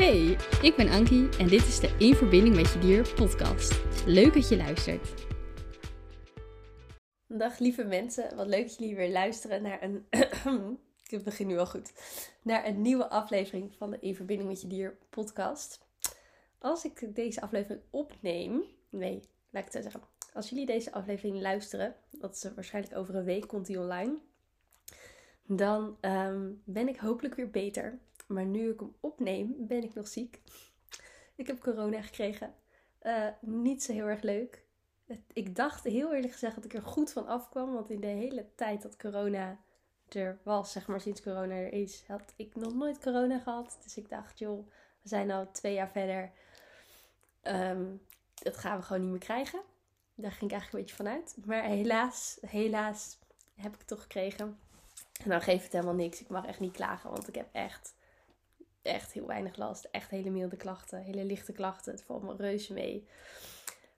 Hey, ik ben Ankie en dit is de In Verbinding met Je Dier podcast. Leuk dat je luistert. Dag lieve mensen, wat leuk dat jullie weer luisteren naar een... ik begin nu al goed. Naar een nieuwe aflevering van de In Verbinding met Je Dier podcast. Als ik deze aflevering opneem... Nee, laat ik het zeggen. Als jullie deze aflevering luisteren, dat is waarschijnlijk over een week, komt die online. Dan ehm, ben ik hopelijk weer beter. Maar nu ik hem opneem, ben ik nog ziek. Ik heb corona gekregen. Uh, niet zo heel erg leuk. Ik dacht heel eerlijk gezegd dat ik er goed van afkwam. Want in de hele tijd dat corona er was, zeg maar sinds corona er is, had ik nog nooit corona gehad. Dus ik dacht, joh, we zijn al twee jaar verder. Um, dat gaan we gewoon niet meer krijgen. Daar ging ik eigenlijk een beetje vanuit. Maar helaas, helaas heb ik het toch gekregen. En dan geeft het helemaal niks. Ik mag echt niet klagen, want ik heb echt echt heel weinig last. Echt hele milde klachten, hele lichte klachten. Het valt me reuze mee.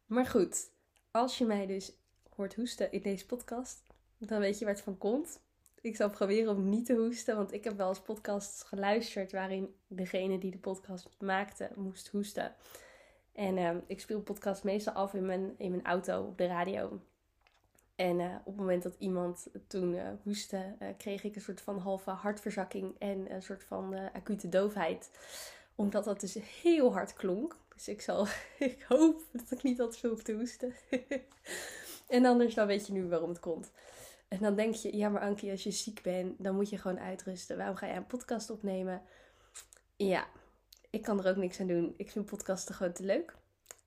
Maar goed, als je mij dus hoort hoesten in deze podcast, dan weet je waar het van komt. Ik zal proberen om niet te hoesten, want ik heb wel eens podcasts geluisterd waarin degene die de podcast maakte moest hoesten. En uh, ik speel podcast meestal af in mijn, in mijn auto op de radio. En uh, op het moment dat iemand toen uh, hoestte, uh, kreeg ik een soort van halve hartverzakking en een soort van acute doofheid. Omdat dat dus heel hard klonk. Dus ik, zal, ik hoop dat ik niet al te veel hoef te hoesten. en anders dan weet je nu waarom het komt. En dan denk je, ja maar Ankie, als je ziek bent, dan moet je gewoon uitrusten. Waarom ga je een podcast opnemen? Ja, ik kan er ook niks aan doen. Ik vind podcasten gewoon te leuk.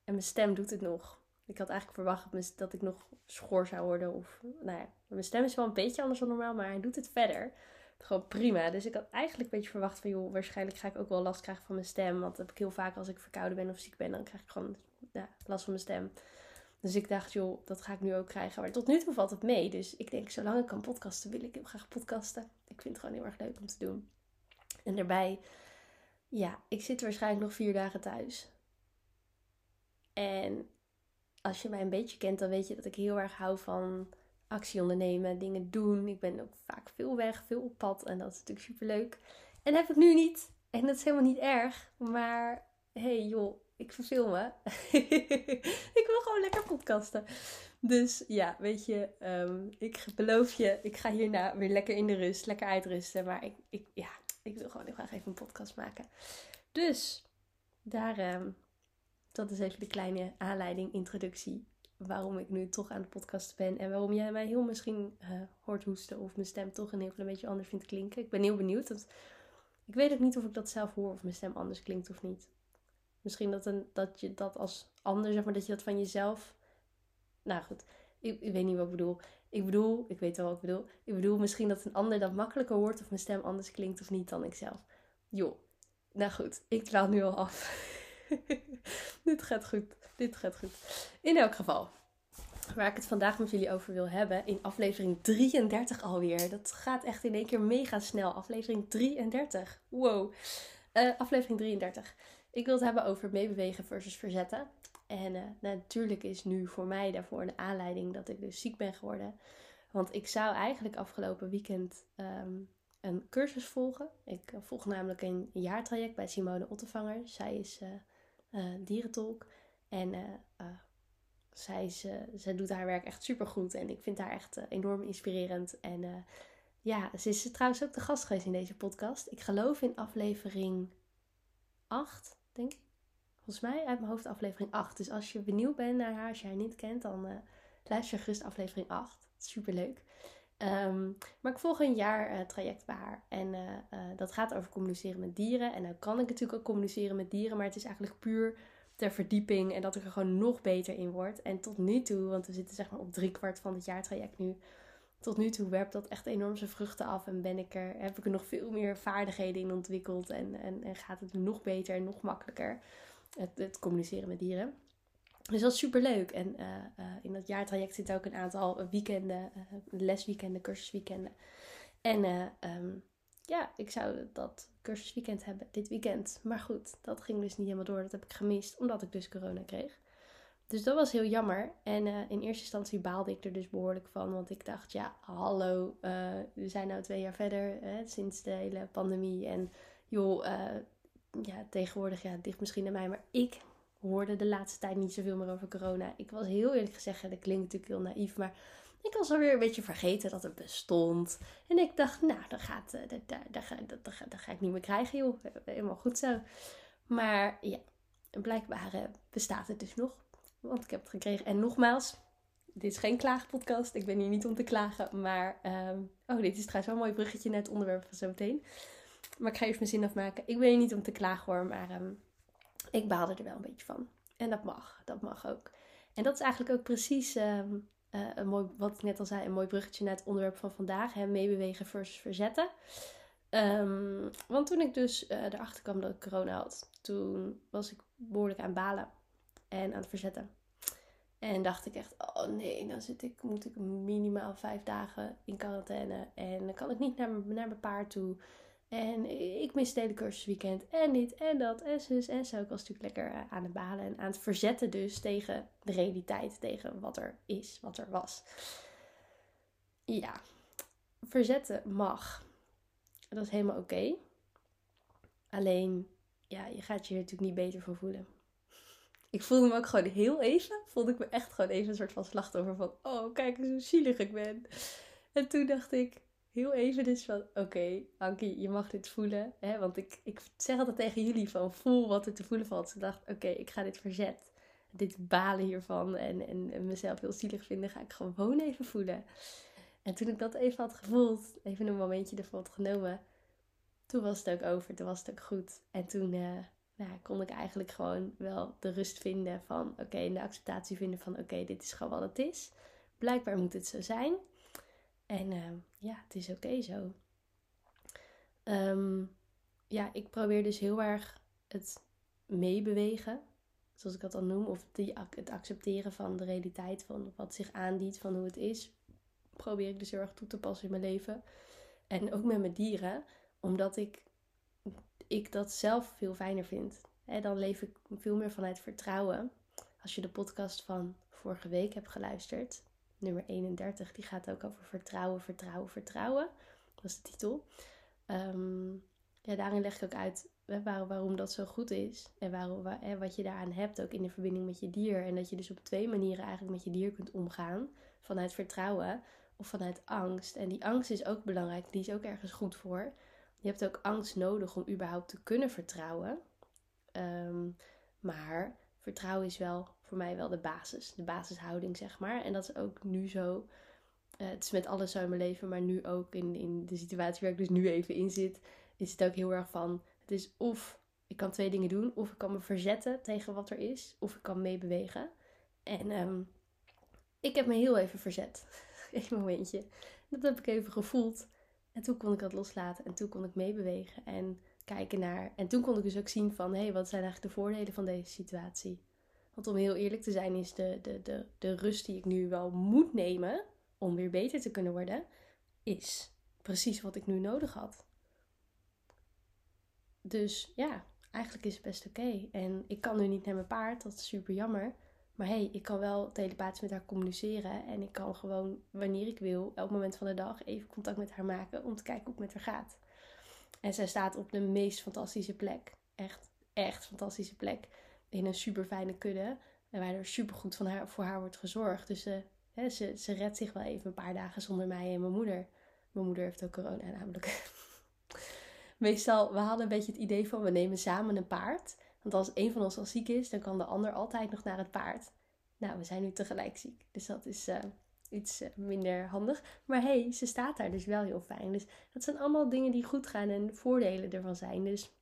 En mijn stem doet het nog. Ik had eigenlijk verwacht dat ik nog schor zou worden. Of, nou ja, mijn stem is wel een beetje anders dan normaal, maar hij doet het verder. Gewoon prima. Dus ik had eigenlijk een beetje verwacht van, joh, waarschijnlijk ga ik ook wel last krijgen van mijn stem. Want dat heb ik heel vaak als ik verkouden ben of ziek ben, dan krijg ik gewoon ja, last van mijn stem. Dus ik dacht, joh, dat ga ik nu ook krijgen. Maar tot nu toe valt het mee. Dus ik denk, zolang ik kan podcasten, wil ik heel graag podcasten. Ik vind het gewoon heel erg leuk om te doen. En daarbij, ja, ik zit waarschijnlijk nog vier dagen thuis. En als je mij een beetje kent, dan weet je dat ik heel erg hou van actie ondernemen, dingen doen. Ik ben ook vaak veel weg, veel op pad en dat is natuurlijk super leuk. En heb ik nu niet. En dat is helemaal niet erg. Maar hey joh, ik verveel me. ik wil gewoon lekker podcasten. Dus ja, weet je, um, ik beloof je, ik ga hierna weer lekker in de rust, lekker uitrusten. Maar ik, ik, ja, ik wil gewoon heel graag even een podcast maken. Dus daar, um, dat is even de kleine aanleiding, introductie. Waarom ik nu toch aan de podcast ben. En waarom jij mij heel misschien uh, hoort hoesten. Of mijn stem toch een heel klein beetje anders vindt klinken. Ik ben heel benieuwd. Ik weet ook niet of ik dat zelf hoor. Of mijn stem anders klinkt of niet. Misschien dat, een, dat je dat als anders, zeg maar, dat je dat van jezelf. Nou goed, ik, ik weet niet wat ik bedoel. Ik bedoel, ik weet wel wat ik bedoel. Ik bedoel misschien dat een ander dat makkelijker hoort. Of mijn stem anders klinkt of niet dan ik zelf. Joh. Nou goed, ik dwaal nu al af. Dit gaat goed. Dit gaat goed. In elk geval, waar ik het vandaag met jullie over wil hebben, in aflevering 33 alweer. Dat gaat echt in één keer mega snel. Aflevering 33. Wow. Uh, aflevering 33. Ik wil het hebben over meebewegen versus verzetten. En uh, natuurlijk is nu voor mij daarvoor een aanleiding dat ik dus ziek ben geworden. Want ik zou eigenlijk afgelopen weekend um, een cursus volgen. Ik volg namelijk een jaartraject bij Simone Ottevanger. Zij is dierentolk. En uh, zij, ze, zij doet haar werk echt super goed. En ik vind haar echt enorm inspirerend. En ja, ze is trouwens ook de gast geweest in deze podcast. Ik geloof in aflevering 8, denk ik. Volgens mij uit mijn hoofd aflevering 8. Dus als je benieuwd bent naar haar, als je haar niet kent, dan luister gerust aflevering 8. Super leuk. Um, maar ik volg een jaar uh, traject bij haar. En uh, uh, dat gaat over communiceren met dieren. En dan kan ik natuurlijk ook communiceren met dieren. Maar het is eigenlijk puur ter verdieping. En dat ik er gewoon nog beter in word. En tot nu toe, want we zitten zeg maar op drie kwart van het jaartraject nu. Tot nu toe werpt dat echt enorm zijn vruchten af. En ben ik er, heb ik er nog veel meer vaardigheden in ontwikkeld. En, en, en gaat het nog beter en nog makkelijker. Het, het communiceren met dieren. Dus dat is super leuk. En uh, uh, in dat jaartraject zitten ook een aantal weekenden, uh, lesweekenden, cursusweekenden. En um, ja, ik zou dat cursusweekend hebben dit weekend. Maar goed, dat ging dus niet helemaal door. Dat heb ik gemist, omdat ik dus corona kreeg. Dus dat was heel jammer. En in eerste instantie baalde ik er dus behoorlijk van. Want ik dacht, ja, hallo, we zijn nu twee jaar verder hè, sinds de hele pandemie. En joh, ja, tegenwoordig, ja, ligt misschien aan mij, maar ik hoorde de laatste tijd niet zoveel meer over corona. Ik was heel eerlijk gezegd, dat klinkt natuurlijk heel naïef, maar ik was alweer een beetje vergeten dat het bestond. En ik dacht, nou, dan gaat, uh, dat, dat, dat, dat, dat, ga ik niet meer krijgen, joh. Helemaal goed zo. Maar ja, blijkbaar uh, bestaat het dus nog. Want ik heb het gekregen. En nogmaals, dit is geen klaagpodcast. Ik ben hier niet om te klagen. Maar, um, oh, dit is trouwens wel een mooi bruggetje naar het onderwerp van zo meteen. Maar ik ga eerst mijn zin afmaken. Ik ben hier niet om te klagen hoor, maar um, ik baalde er wel een beetje van. En dat mag, dat mag ook. En dat is eigenlijk ook precies um, uh, een mooi, wat ik net al zei, een mooi bruggetje naar het onderwerp van vandaag. Hè, meebewegen versus verzetten. Um, want toen ik dus uh, erachter kwam dat ik corona had, toen was ik behoorlijk aan balen en aan het verzetten. En dacht ik echt, oh nee, dan zit ik, moet ik minimaal vijf dagen in quarantaine. En dan kan ik niet naar, naar mijn paard toe. En ik mis het hele cursusweekend. En dit en dat en zus en zo. Ik was natuurlijk lekker eh, aan het balen en aan het verzetten dus tegen de realiteit. Tegen wat er is, wat er was. Ja, verzetten mag. Dat is helemaal oké. Alleen, ja, je gaat je er natuurlijk niet beter van voelen. Ik voelde me ook gewoon heel even, voelde ik me echt gewoon even een soort van slachtoffer van, oh kijk eens hoe zielig ik ben. En toen dacht ik heel even dus van, oké okay, Ankie, je mag dit voelen. Hè? Want ik, ik zeg altijd tegen jullie van, voel wat er te voelen valt. Ze dacht, oké, ik ga dit verzet. Dit balen hiervan en, en, en mezelf heel zielig vinden, ga ik gewoon even voelen. En toen ik dat even had gevoeld, even een momentje ervoor had genomen, toen was het ook over, toen was het ook goed. En toen uh, nou, kon ik eigenlijk gewoon wel de rust vinden van oké, okay, de acceptatie vinden van oké, dit is gewoon wat het is. Blijkbaar moet het zo zijn. En uh, ja, het is oké zo. Um, ja, ik probeer dus heel erg het meebewegen, zoals ik dat dan noem, of die, het accepteren van de realiteit van wat zich aandient, van hoe het is, probeer ik dus heel erg toe te passen in mijn leven. En ook met mijn dieren, omdat ik, ik dat zelf veel fijner vind. Dan leef ik veel meer vanuit vertrouwen. Als je de podcast van vorige week hebt geluisterd, nummer 31, die gaat ook over vertrouwen, vertrouwen, vertrouwen. Dat is de titel. Um, ja, daarin leg ik ook uit waar, waarom dat zo goed is. En waarom, waar, wat je daaraan hebt, ook in de verbinding met je dier. En dat je dus op twee manieren eigenlijk met je dier kunt omgaan. Vanuit vertrouwen of vanuit angst. En die angst is ook belangrijk, die is ook ergens goed voor. Je hebt ook angst nodig om überhaupt te kunnen vertrouwen. Um, maar vertrouwen is wel voor mij wel de basis, de basishouding zeg maar. En dat is ook nu zo. Uh, het is met alles zo in mijn leven, maar nu ook in, in de situatie waar ik dus nu even in zit, is het ook heel erg van: het is of ik kan twee dingen doen, of ik kan me verzetten tegen wat er is, of ik kan meebewegen. En um, ik heb me heel even verzet. Een momentje. Dat heb ik even gevoeld. En toen kon ik dat loslaten en toen kon ik meebewegen en kijken naar. En toen kon ik dus ook zien van, hé, hey, wat zijn eigenlijk de voordelen van deze situatie? Want om heel eerlijk te zijn, is de, de, de, de rust die ik nu wel moet nemen om weer beter te kunnen worden, is precies wat ik nu nodig had. Dus ja, eigenlijk is het best oké. En ik kan nu niet naar mijn paard, dat is super jammer. Maar hey, ik kan wel telepathisch met haar communiceren. En ik kan gewoon, wanneer ik wil, elk moment van de dag even contact met haar maken. Om te kijken hoe het met haar gaat. En zij staat op de meest fantastische plek. Echt, echt fantastische plek. In een super fijne kudde. En waar er super goed van haar, voor haar wordt gezorgd. Dus uh, hè, ze, ze redt zich wel even een paar dagen zonder mij en mijn moeder. Mijn moeder heeft ook corona namelijk. Meestal, we hadden een beetje het idee van we nemen samen een paard. Want als een van ons al ziek is, dan kan de ander altijd nog naar het paard. Nou, we zijn nu tegelijk ziek. Dus dat is uh, iets uh, minder handig. Maar hey, ze staat daar dus wel heel fijn. Dus dat zijn allemaal dingen die goed gaan en voordelen ervan zijn. Dus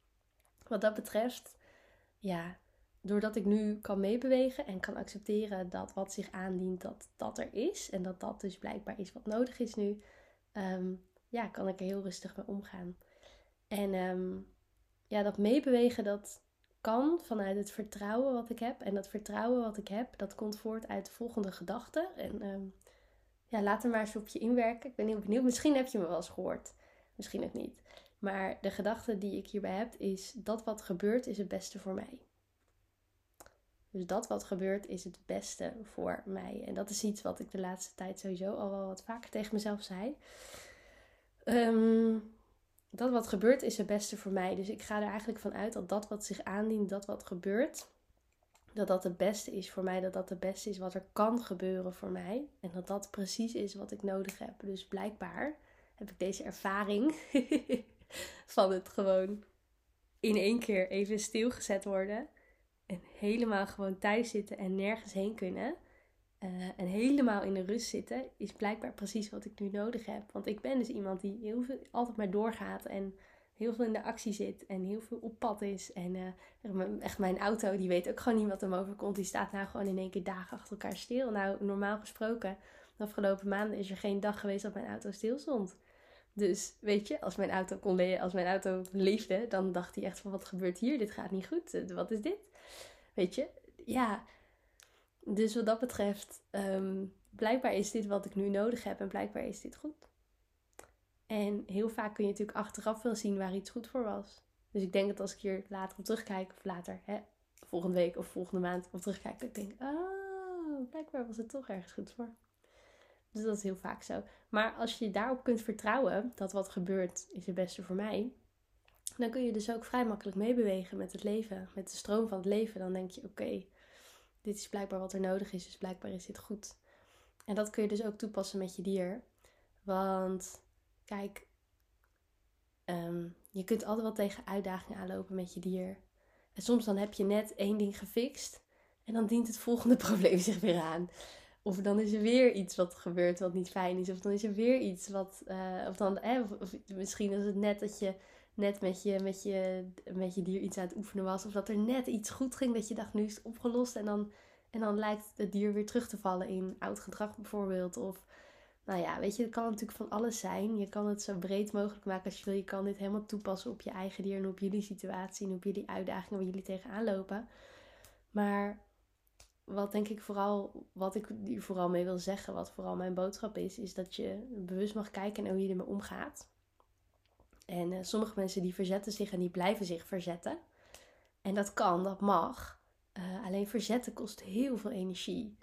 wat dat betreft, ja, doordat ik nu kan meebewegen en kan accepteren dat wat zich aandient, dat dat er is. En dat dat dus blijkbaar is wat nodig is nu. Um, ja, kan ik er heel rustig mee omgaan. En um, ja, dat meebewegen, dat, kan vanuit het vertrouwen wat ik heb. En dat vertrouwen wat ik heb, dat komt voort uit de volgende gedachte. En um, ja, laat er maar eens op je inwerken. Ik ben heel benieuwd. Misschien heb je me wel eens gehoord. Misschien ook niet. Maar de gedachte die ik hierbij heb is dat wat gebeurt is het beste voor mij. Dus dat wat gebeurt is het beste voor mij. En dat is iets wat ik de laatste tijd sowieso al wel wat vaker tegen mezelf zei. Um, dat wat gebeurt is het beste voor mij. Dus ik ga er eigenlijk van uit dat dat wat zich aandient, dat wat gebeurt, dat dat het beste is voor mij. Dat dat het beste is wat er kan gebeuren voor mij. En dat dat precies is wat ik nodig heb. Dus blijkbaar heb ik deze ervaring van het gewoon in één keer even stilgezet worden. En helemaal gewoon thuis zitten en nergens heen kunnen. Eh, en helemaal in de rust zitten is blijkbaar precies wat ik nu nodig heb. Want ik ben dus iemand die heel veel, altijd maar doorgaat en heel veel in de actie zit en heel veel op pad is. En uh, echt mijn auto, die weet ook gewoon niet wat hem overkomt. Die staat nou gewoon in één keer dagen achter elkaar stil. Nou, normaal gesproken, de afgelopen maanden is er geen dag geweest dat mijn auto stil stond. Dus weet je, als mijn auto kon als mijn auto leefde, dan dacht hij echt van wat gebeurt hier? Dit gaat niet goed. Eh, wat is dit? Weet je, ja. Dus wat dat betreft, um, blijkbaar is dit wat ik nu nodig heb en blijkbaar is dit goed. En heel vaak kun je natuurlijk achteraf wel zien waar iets goed voor was. Dus ik denk dat als ik hier later op terugkijk, of later, hè, volgende week of volgende maand op terugkijk, dat ik denk, oh, blijkbaar was het toch ergens goed voor. Dus dat is heel vaak zo. Maar als je daarop kunt vertrouwen dat wat gebeurt is het beste voor mij, dan kun je dus ook vrij makkelijk meebewegen met het leven, met de stroom van het leven. Dan denk je: oké, dit is blijkbaar wat er nodig is, dus blijkbaar is dit goed. En dat kun je dus ook toepassen met je dier. Want kijk, ehm, je kunt altijd wel tegen uitdagingen aanlopen met je dier. En soms dan heb je net één ding gefixt en dan dient het volgende probleem zich weer aan. Of dan is er weer iets wat gebeurt wat niet fijn is. Of dan is er weer iets wat. Uh, of dan, eh, of, misschien is het net dat je net met je, met, je, met je dier iets aan het oefenen was. Of dat er net iets goed ging dat je dacht, nu is het opgelost. En dan, en dan lijkt het dier weer terug te vallen in oud gedrag bijvoorbeeld. Of nou ja, weet je, het kan natuurlijk van alles zijn. Je kan het zo breed mogelijk maken als je wil. Je kan dit helemaal toepassen op je eigen dier en op jullie situatie en op jullie uitdagingen waar jullie tegenaan lopen. Maar wat denk ik vooral, wat ik hier vooral mee wil zeggen, wat vooral mijn boodschap is, is dat je bewust mag kijken naar hoe je ermee omgaat. En uh, sommige mensen die verzetten zich en die blijven zich verzetten. En dat kan, dat mag. Uh, alleen verzetten kost heel veel energie.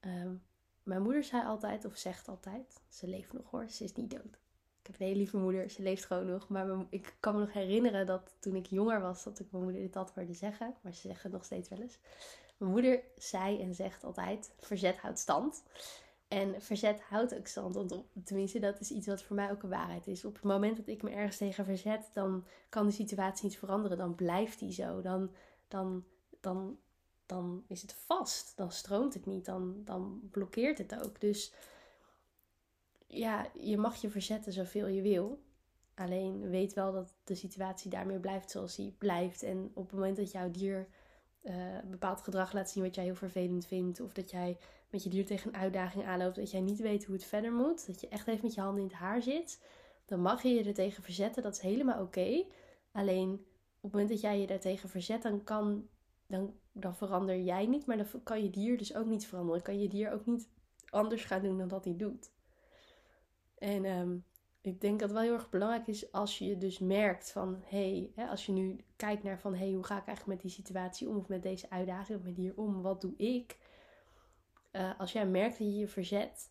Uh, mijn moeder zei altijd, of zegt altijd, ze leeft nog hoor, ze is niet dood. Ik heb een hele lieve moeder, ze leeft gewoon nog. Maar ik kan me nog herinneren dat toen ik jonger was, dat ik mijn moeder dit altijd hoorde zeggen. Maar ze zeggen het nog steeds wel eens. Mijn moeder zei en zegt altijd: verzet houdt stand. En verzet houdt ook. Want tenminste, dat is iets wat voor mij ook een waarheid is. Op het moment dat ik me ergens tegen verzet, dan kan de situatie niet veranderen. Dan blijft die zo. Dan, dan, dan, dan is het vast. Dan stroomt het niet. Dan, dan blokkeert het ook. Dus ja, je mag je verzetten zoveel je wil. Alleen weet wel dat de situatie daarmee blijft zoals die blijft. En op het moment dat jouw dier uh, bepaald gedrag laat zien wat jij heel vervelend vindt. Of dat jij met je dier tegen een uitdaging aanloopt. Dat jij niet weet hoe het verder moet. Dat je echt even met je handen in het haar zit. Dan mag je je er tegen verzetten. Dat is helemaal oké. Alleen op het moment dat jij je daartegen verzet, dan kan. Dan, dan verander jij niet, maar dan kan je dier dus ook niet veranderen. Dan kan je dier ook niet anders gaan doen dan dat hij doet. En um, ik denk dat het wel heel erg belangrijk is als je dus merkt van hé, hey, als je nu kijkt naar van hé, hey, hoe ga ik eigenlijk met die situatie om of met deze uitdaging of met hier om, wat doe ik? Uh, als jij merkt dat je je verzet,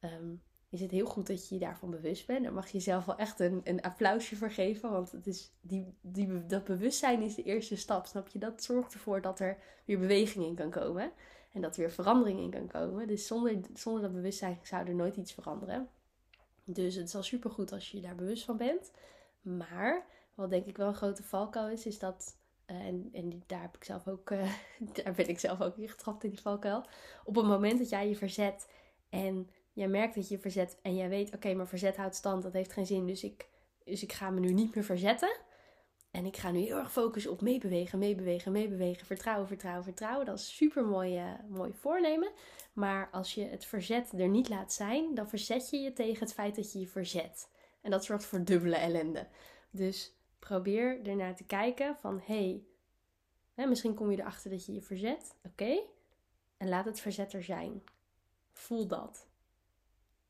um, is het heel goed dat je je daarvan bewust bent. Daar mag je jezelf wel echt een, een applausje voor geven, want het is die, die, dat bewustzijn is de eerste stap, snap je? Dat zorgt ervoor dat er weer beweging in kan komen en dat er weer verandering in kan komen. Dus zonder, zonder dat bewustzijn zou er nooit iets veranderen. Dus het is al supergoed als je je daar bewust van bent. Maar wat denk ik wel een grote valkuil is, is dat. Uh, en, en daar, heb ik zelf ook, uh, daar ben ik zelf ook in getrapt in die valkuil. Op het moment dat jij je verzet en jij merkt dat je je verzet en jij weet, oké, maar verzet houdt stand, dat heeft geen zin. Dus ik, dus ik ga me nu niet meer verzetten. En ik ga nu heel erg focussen op meebewegen, meebewegen, meebewegen. Vertrouwen, vertrouwen, vertrouwen. Dat is super mooi, uh, mooi voornemen. Maar als je het verzet er niet laat zijn, dan verzet je je tegen het feit dat je je verzet. En dat zorgt voor dubbele ellende. Dus probeer ernaar te kijken van hé, hey, misschien kom je erachter dat je je verzet. Oké. En laat het verzet er zijn. Voel dat.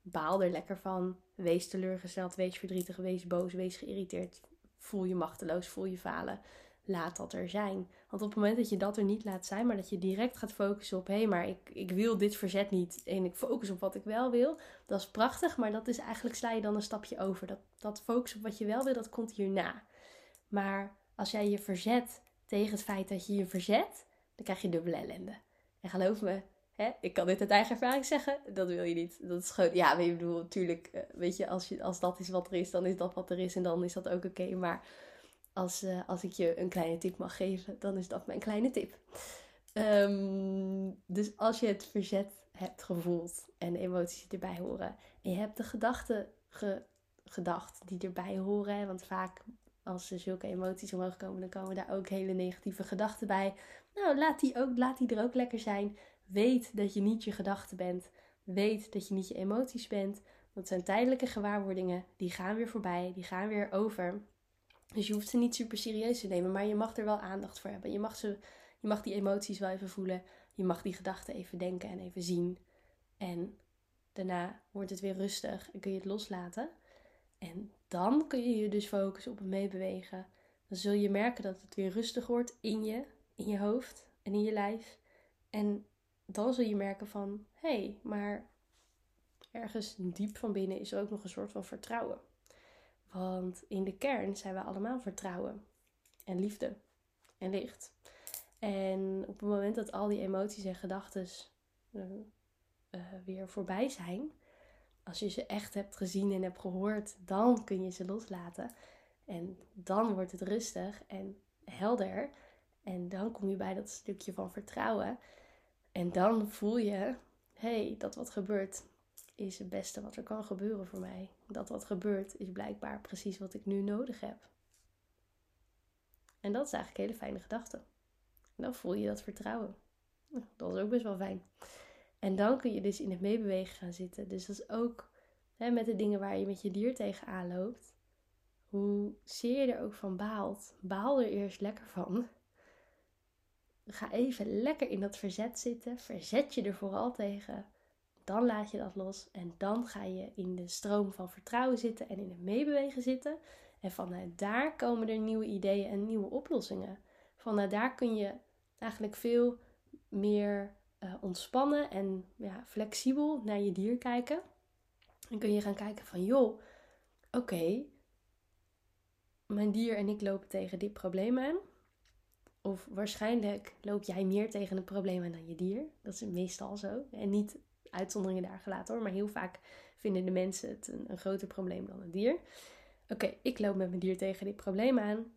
Baal er lekker van. Wees teleurgesteld, wees verdrietig, wees boos, wees geïrriteerd. Voel je machteloos, voel je falen. laat dat er zijn. Want op het moment dat je dat er niet laat zijn, maar dat je direct gaat focussen op hé, hey, maar ik, ik wil dit verzet niet en ik focus op wat ik wel wil, dat is prachtig, maar dat is eigenlijk sla je dan een stapje over. Dat, dat focus op wat je wel wil, dat komt hierna. Maar als jij je verzet tegen het feit dat je je verzet, dan krijg je dubbele ellende. En geloof me, hè, ik kan dit uit eigen ervaring zeggen, dat wil je niet. Dat is gewoon, ja, ik bedoel, natuurlijk, eh, weet je als, je, als dat is wat er is, dan is dat wat er is en dan is dat ook oké. Maar als, uh, als ik je een kleine tip mag geven, dan is dat mijn kleine tip. Um, dus als je het verzet hebt gevoeld en emoties die erbij horen, en je hebt de gedachten ge, gedacht die erbij horen, want vaak als er zulke emoties omhoog komen, dan komen daar ook hele negatieve gedachten bij. Nou, laat die, ook, laat die er ook lekker zijn. Weet dat je niet je gedachten bent. Weet dat je niet je emoties bent. Dat zijn tijdelijke gewaarwordingen. Die gaan weer voorbij. Die gaan weer over. Dus je hoeft ze niet super serieus te nemen. Maar je mag er wel aandacht voor hebben. Je mag, ze, je mag die emoties wel even voelen. Je mag die gedachten even denken en even zien. En daarna wordt het weer rustig en kun je het loslaten. En dan kun je je dus focussen op het meebewegen. Dan zul je merken dat het weer rustig wordt in je, in je hoofd en in je lijf. En dan zul je merken van, hé, hey, maar ergens diep van binnen is er ook nog een soort van vertrouwen. Want in de kern zijn we allemaal vertrouwen en liefde en licht. En op het moment dat al die emoties en gedachten uh, uh, weer voorbij zijn, als je ze echt hebt gezien en hebt gehoord, dan kun je ze loslaten. En dan wordt het rustig en helder. En dan kom je bij dat stukje van vertrouwen. En dan voel je, hey, dat wat gebeurt is het beste wat er kan gebeuren voor mij. Dat wat gebeurt is blijkbaar precies wat ik nu nodig heb. En dat is eigenlijk een hele fijne gedachte. Dan voel je dat vertrouwen. Dat is ook best wel fijn. En dan kun je dus in het meebewegen gaan zitten. Dus dat is ook hè, met de dingen waar je met je dier tegenaan loopt. Hoe zeer je er ook van baalt, baal er eerst lekker van. Ga even lekker in dat verzet zitten. Verzet je er vooral tegen. Dan laat je dat los. En dan ga je in de stroom van vertrouwen zitten en in het meebewegen zitten. En vanuit daar komen er nieuwe ideeën en nieuwe oplossingen. Vanuit daar kun je eigenlijk veel meer uh, ontspannen en ja, flexibel naar je dier kijken. En kun je gaan kijken van joh, oké, mijn dier en ik lopen tegen dit probleem aan. Of waarschijnlijk loop jij meer tegen een probleem aan dan je dier. Dat is meestal zo. En niet uitzonderingen daar gelaten hoor. Maar heel vaak vinden de mensen het een, groter probleem dan het dier. Oké, ik loop met mijn dier tegen dit probleem aan.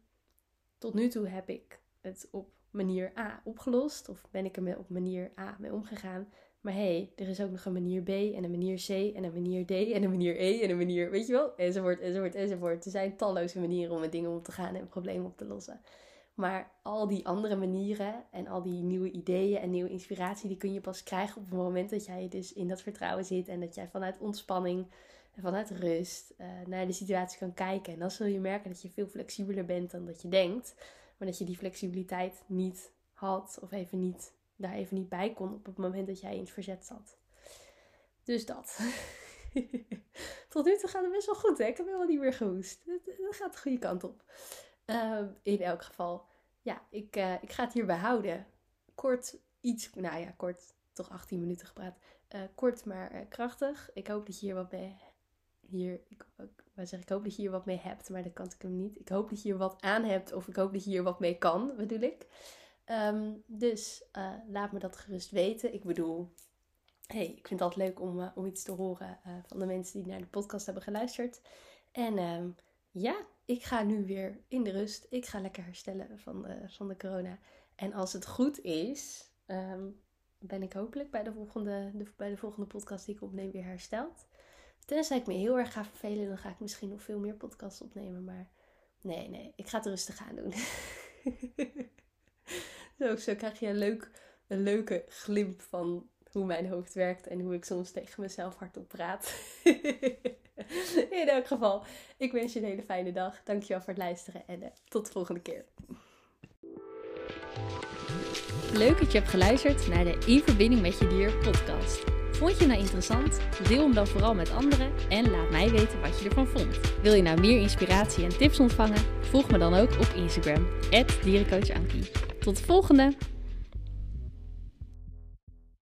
Tot nu toe heb ik het op manier A opgelost. Of ben ik er op manier A mee omgegaan. Maar hé, hey, er is ook nog een manier B en een manier C en een manier D en een manier E en een manier, weet je wel, enzovoort, enzovoort, enzovoort. Er zijn talloze manieren om met dingen om te gaan en problemen op te lossen. Maar al die andere manieren en al die nieuwe ideeën en nieuwe inspiratie, die kun je pas krijgen op het moment dat jij dus in dat vertrouwen zit en dat jij vanuit ontspanning en vanuit rust uh, naar de situatie kan kijken. En dan zul je merken dat je veel flexibeler bent dan dat je denkt, maar dat je die flexibiliteit niet had of even niet, daar even niet bij kon op het moment dat jij in het verzet zat. Dus dat. Tot nu toe gaat het best wel goed, hè? Ik heb helemaal niet meer gehoest. Het, gaat de goede kant op. Uh, in elk geval, ja, ik, uh, ik ga het hierbij houden. Kort, iets, nou ja, kort, toch 18 minuten gepraat. Uh, kort, maar krachtig. Ik hoop dat je hier wat mee, hier, ik, zeg, ik hoop dat je hier wat mee hebt, maar dat kan ik hem niet. Ik hoop dat je hier wat aan hebt, of ik hoop dat je hier wat mee kan, bedoel ik. Um, dus laat me dat gerust weten. Ik bedoel, hey, ik vind het altijd leuk om, om iets te horen van de mensen die naar de podcast hebben geluisterd. En um, ja, ik ga nu weer in de rust. Ik ga lekker herstellen van de, van de corona. En als het goed is, um, ben ik hopelijk bij de, volgende, de, bij de volgende podcast die ik opneem weer hersteld. Tenzij ik me heel erg ga vervelen, dan ga ik misschien nog veel meer podcasts opnemen. Maar nee, nee, ik ga het rustig aan doen. zo, zo krijg je een, leuk, een leuke glimp van hoe mijn hoofd werkt en hoe ik soms tegen mezelf hardop praat. In elk geval, ik wens je een hele fijne dag. Dankjewel voor het luisteren en uh, tot de volgende keer. Leuk dat je hebt geluisterd naar de In Verbinding met Je Dier podcast. Vond je nou interessant? Deel hem dan vooral met anderen en laat mij weten wat je ervan vond. Wil je nou meer inspiratie en tips ontvangen? Volg me dan ook op Instagram, dierencoachankie. Tot de volgende!